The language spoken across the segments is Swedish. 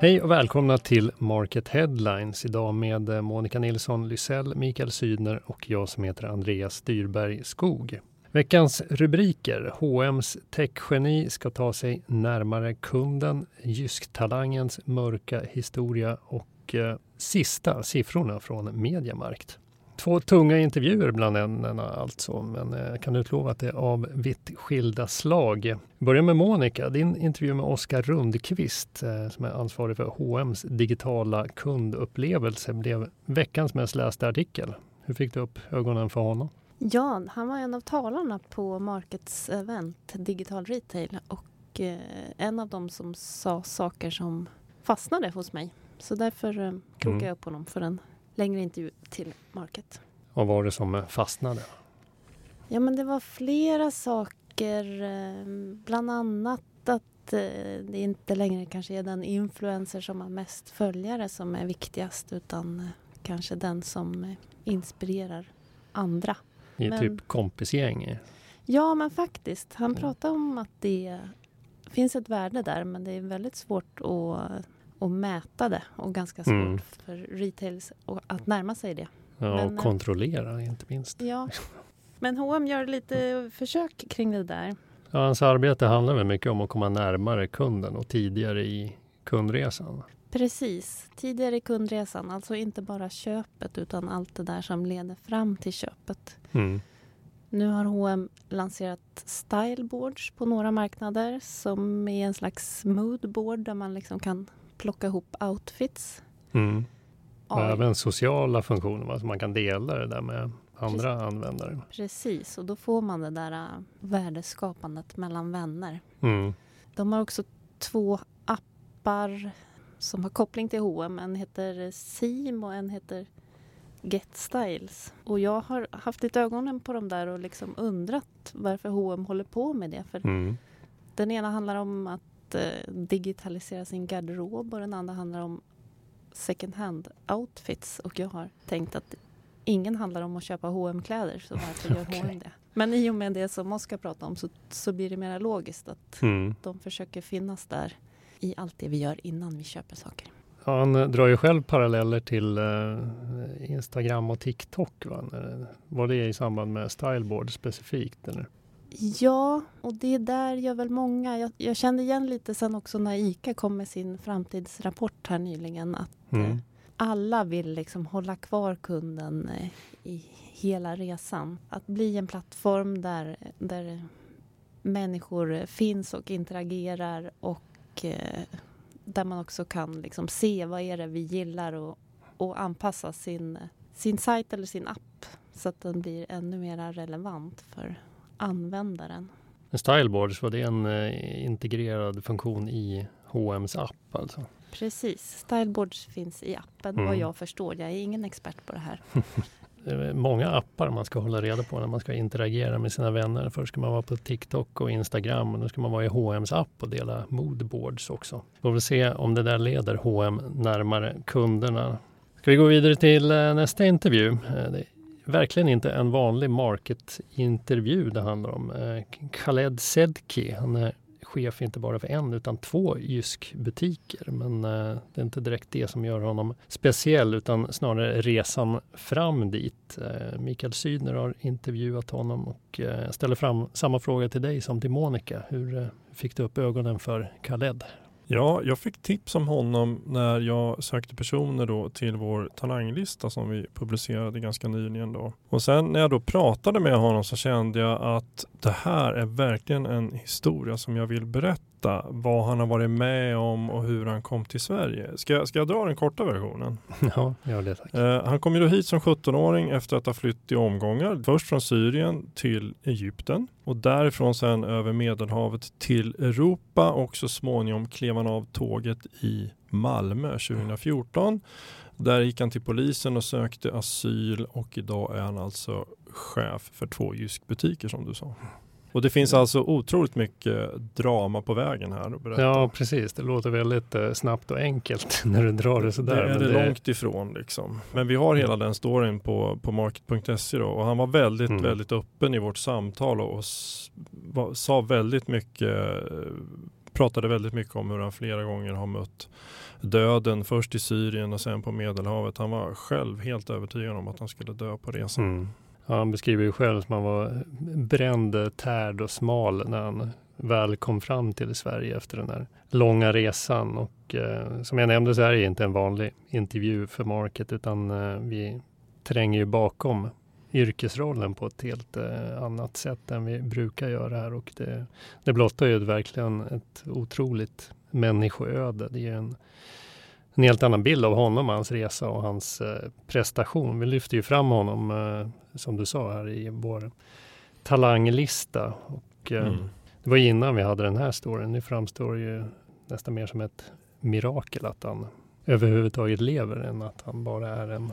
Hej och välkomna till Market Headlines idag med eh, Monica Nilsson Lysell, Mikael Sydner och jag som heter Andreas Dyrberg Skog. Veckans rubriker. H&M's techgeni ska ta sig närmare kunden, Jysktalangens mörka historia och eh, sista siffrorna från Mediamarkt. Två tunga intervjuer bland ämnena alltså, men jag eh, kan utlova att det är av vitt skilda slag. Börja med Monica, din intervju med Oskar Rundqvist eh, som är ansvarig för H&M's digitala kundupplevelse blev veckans mest lästa artikel. Hur fick du upp ögonen för honom? Ja, han var en av talarna på Markets event Digital Retail och eh, en av dem som sa saker som fastnade hos mig. Så därför krokade mm. jag upp honom för en längre intervju till Market. Vad var det som fastnade? Ja, men det var flera saker. Eh, bland annat att eh, det inte längre kanske är den influencer som har mest följare som är viktigast utan eh, kanske den som inspirerar andra. I men, typ kompisgäng? Ja, men faktiskt. Han pratade om att det finns ett värde där men det är väldigt svårt att och mäta det och ganska svårt mm. för retails att närma sig det. Ja, Men, och eh, kontrollera inte minst. Ja. Men H&M gör lite försök kring det där. Ja, hans arbete handlar väl mycket om att komma närmare kunden och tidigare i kundresan. Precis, tidigare i kundresan, alltså inte bara köpet utan allt det där som leder fram till köpet. Mm. Nu har H&M lanserat styleboards på några marknader som är en slags moodboard där man liksom kan plocka ihop outfits. Mm. Och även sociala funktioner, alltså man kan dela det där med andra Precis. användare. Precis, och då får man det där uh, värdeskapandet mellan vänner. Mm. De har också två appar som har koppling till H&M. En heter Sim och en heter Get Styles. Och jag har haft lite ögonen på dem där och liksom undrat varför H&M håller på med det. För mm. Den ena handlar om att eh, digitalisera sin garderob och den andra handlar om second hand outfits och jag har tänkt att ingen handlar om att köpa hm kläder så varför gör okay. H&M det? Men i och med det som Oskar pratade om så, så blir det mer logiskt att mm. de försöker finnas där i allt det vi gör innan vi köper saker. Ja, han drar ju själv paralleller till uh, Instagram och TikTok. Va? Var det i samband med Styleboard specifikt? Eller? Ja, och det där gör väl många. Jag, jag kände igen lite sen också när ICA kom med sin framtidsrapport här nyligen att mm. eh, alla vill liksom hålla kvar kunden eh, i hela resan. Att bli en plattform där, där människor finns och interagerar och eh, där man också kan liksom se vad är det vi gillar och, och anpassa sin, sin sajt eller sin app så att den blir ännu mer relevant för användaren. Styleboards, var det en eh, integrerad funktion i H&M's app alltså? Precis, Styleboards finns i appen mm. vad jag förstår. Jag är ingen expert på det här. det är många appar man ska hålla reda på när man ska interagera med sina vänner. Först ska man vara på TikTok och Instagram och nu ska man vara i H&M's app och dela moodboards också. Får väl se om det där leder H&M närmare kunderna. Ska vi gå vidare till eh, nästa intervju? Verkligen inte en vanlig marketintervju det handlar om. Eh, Khaled Sedki, han är chef inte bara för en utan två Jysk-butiker. Men eh, det är inte direkt det som gör honom speciell utan snarare resan fram dit. Eh, Mikael Sydner har intervjuat honom och eh, ställer fram samma fråga till dig som till Monica. Hur eh, fick du upp ögonen för Khaled? Ja, jag fick tips om honom när jag sökte personer då till vår talanglista som vi publicerade ganska nyligen då. Och sen när jag då pratade med honom så kände jag att det här är verkligen en historia som jag vill berätta berätta vad han har varit med om och hur han kom till Sverige. Ska, jag, ska jag dra den korta versionen? Ja, gör det tack. Eh, han kom ju då hit som 17-åring efter att ha flytt i omgångar. Först från Syrien till Egypten och därifrån sen över Medelhavet till Europa och så småningom klev han av tåget i Malmö 2014. Där gick han till polisen och sökte asyl och idag är han alltså chef för två Jysk-butiker som du sa. Och det finns alltså otroligt mycket drama på vägen här. Ja, precis. Det låter väldigt eh, snabbt och enkelt när du drar det sådär. Det är det, det långt ifrån liksom. Men vi har hela den storyn på, på market.se då och han var väldigt, mm. väldigt öppen i vårt samtal och, och sa väldigt mycket pratade väldigt mycket om hur han flera gånger har mött döden, först i Syrien och sen på Medelhavet. Han var själv helt övertygad om att han skulle dö på resan. Mm. Han beskriver ju själv som han var bränd, tärd och smal när han väl kom fram till Sverige efter den här långa resan. Och eh, som jag nämnde så är det inte en vanlig intervju för Market utan eh, vi tränger ju bakom yrkesrollen på ett helt eh, annat sätt än vi brukar göra här och det, det blottar ju verkligen ett otroligt människoöde. Det är en, en helt annan bild av honom, hans resa och hans eh, prestation. Vi lyfter ju fram honom, eh, som du sa här i vår talanglista. Och, eh, mm. Det var innan vi hade den här storyn. Nu framstår ju nästan mer som ett mirakel att han överhuvudtaget lever än att han bara är en,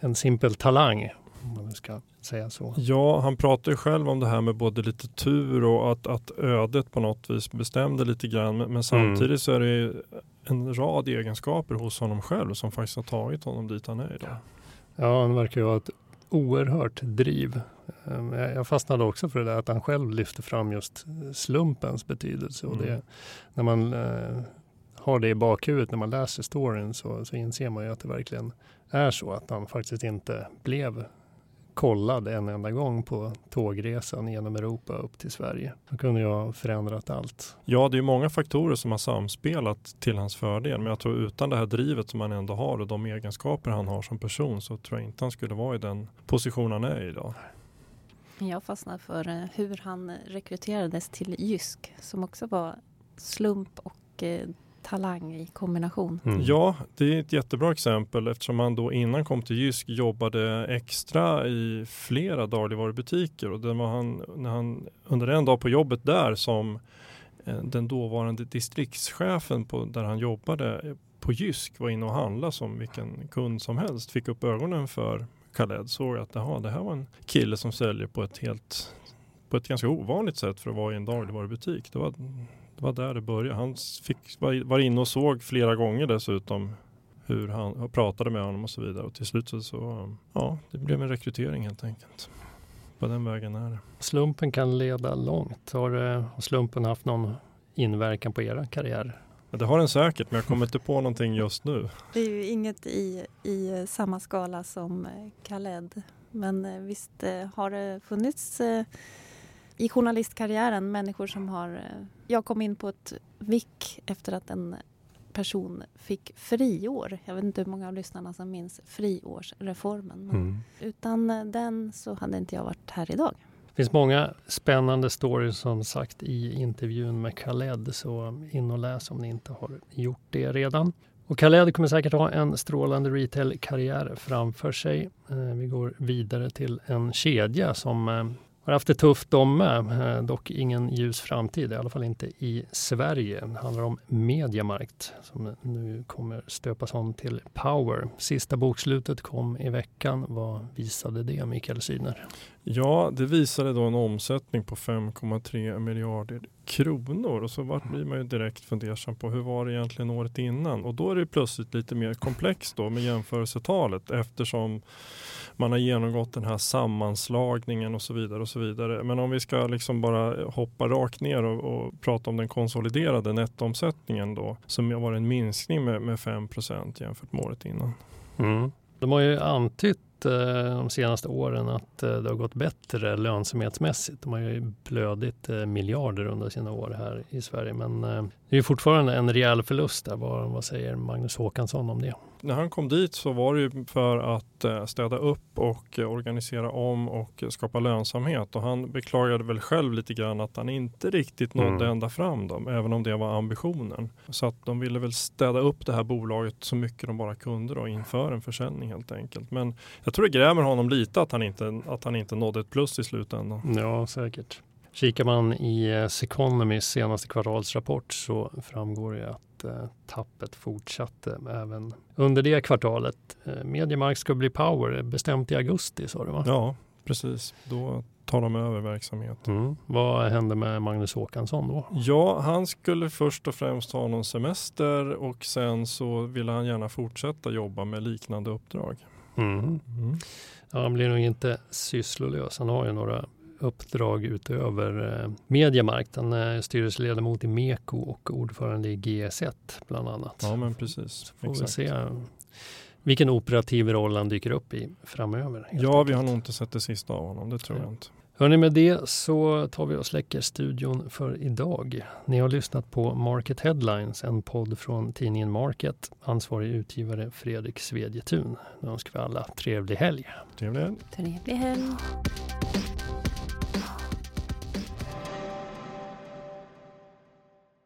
en simpel talang om man ska säga så. Ja, han pratar ju själv om det här med både lite tur och att, att ödet på något vis bestämde lite grann. Men, men samtidigt mm. så är det en rad egenskaper hos honom själv som faktiskt har tagit honom dit han är idag. Ja, han verkar ju ha ett oerhört driv. Ehm, jag fastnade också för det där att han själv lyfte fram just slumpens betydelse. Och det, mm. när man eh, har det i bakhuvudet när man läser storyn så, så inser man ju att det verkligen är så att han faktiskt inte blev kollad en enda gång på tågresan genom Europa upp till Sverige. Då kunde jag ha förändrat allt. Ja, det är många faktorer som har samspelat till hans fördel. Men jag tror utan det här drivet som han ändå har och de egenskaper han har som person så tror jag inte han skulle vara i den position han är i idag. Jag fastnade för eh, hur han rekryterades till Jysk som också var slump och eh, talang i kombination. Mm. Ja, det är ett jättebra exempel eftersom han då innan kom till Jysk jobbade extra i flera dagligvarubutiker och det var han, när han under en dag på jobbet där som eh, den dåvarande distriktschefen på, där han jobbade på Jysk var inne och handlade som vilken kund som helst. Fick upp ögonen för Khaled såg att aha, det här var en kille som säljer på ett helt på ett ganska ovanligt sätt för att vara i en dagligvarubutik. Det var var där det började. Han fick, var, var inne och såg flera gånger dessutom hur han pratade med honom och så vidare. Och till slut så, så ja, det blev en rekrytering helt enkelt. På den vägen är det. Slumpen kan leda långt. Har, har slumpen haft någon inverkan på era karriär? Ja, det har den säkert, men jag kommer inte på någonting just nu. Det är ju inget i, i samma skala som Khaled. Men eh, visst eh, har det funnits eh, i journalistkarriären människor som har... Eh, jag kom in på ett VIK efter att en person fick friår. Jag vet inte hur många av lyssnarna som minns friårsreformen. Mm. Utan den så hade inte jag varit här idag. Det finns många spännande stories som sagt i intervjun med Khaled så in och läs om ni inte har gjort det redan. Och Khaled kommer säkert ha en strålande retail-karriär framför sig. Eh, vi går vidare till en kedja som eh, har haft det tufft de med, eh, dock ingen ljus framtid, i alla fall inte i Sverige. Det handlar om Mediamarkt som nu kommer stöpas om till Power. Sista bokslutet kom i veckan. Vad visade det, Mikael Sydner? Ja, det visade då en omsättning på 5,3 miljarder kronor och så vart blir man ju direkt fundersam på hur var det egentligen året innan och då är det plötsligt lite mer komplext då med jämförelsetalet eftersom man har genomgått den här sammanslagningen och så vidare och så vidare. Men om vi ska liksom bara hoppa rakt ner och, och prata om den konsoliderade nettoomsättningen då som var en minskning med, med 5 jämfört med året innan. Mm. De har ju antytt Eh, de senaste åren att eh, det har gått bättre lönsamhetsmässigt. De har ju blödit eh, miljarder under sina år här i Sverige men eh, det är fortfarande en rejäl förlust där. Vad, vad säger Magnus Håkansson om det? När han kom dit så var det ju för att städa upp och organisera om och skapa lönsamhet och han beklagade väl själv lite grann att han inte riktigt nådde mm. ända fram då, även om det var ambitionen. Så att de ville väl städa upp det här bolaget så mycket de bara kunde då inför en försäljning helt enkelt. Men jag tror det grämer honom lite att han inte, att han inte nådde ett plus i slutändan. Ja, säkert. Kikar man i eh, Seconomys senaste kvartalsrapport så framgår det att eh, tappet fortsatte även under det kvartalet. Eh, Mediamark ska bli power bestämt i augusti sa du va? Ja, precis. Då tar de över verksamheten. Mm. Vad hände med Magnus Håkansson då? Ja, han skulle först och främst ha någon semester och sen så ville han gärna fortsätta jobba med liknande uppdrag. Mm. Mm. Ja, han blir nog inte sysslolös. Han har ju några uppdrag utöver eh, Mediamarkt. Han är styrelseledamot i Meko och ordförande i GS1 bland annat. Ja men precis. Så får Exakt. vi se vilken operativ roll han dyker upp i framöver. Ja, vi har nog inte sett det sista av honom, det tror ja. jag inte. Hörni, med det så tar vi och släcker studion för idag. Ni har lyssnat på Market Headlines, en podd från tidningen Market. Ansvarig utgivare Fredrik Svedjetun. Nu önskar vi alla trevlig helg. Trevlig helg. Trevlig helg.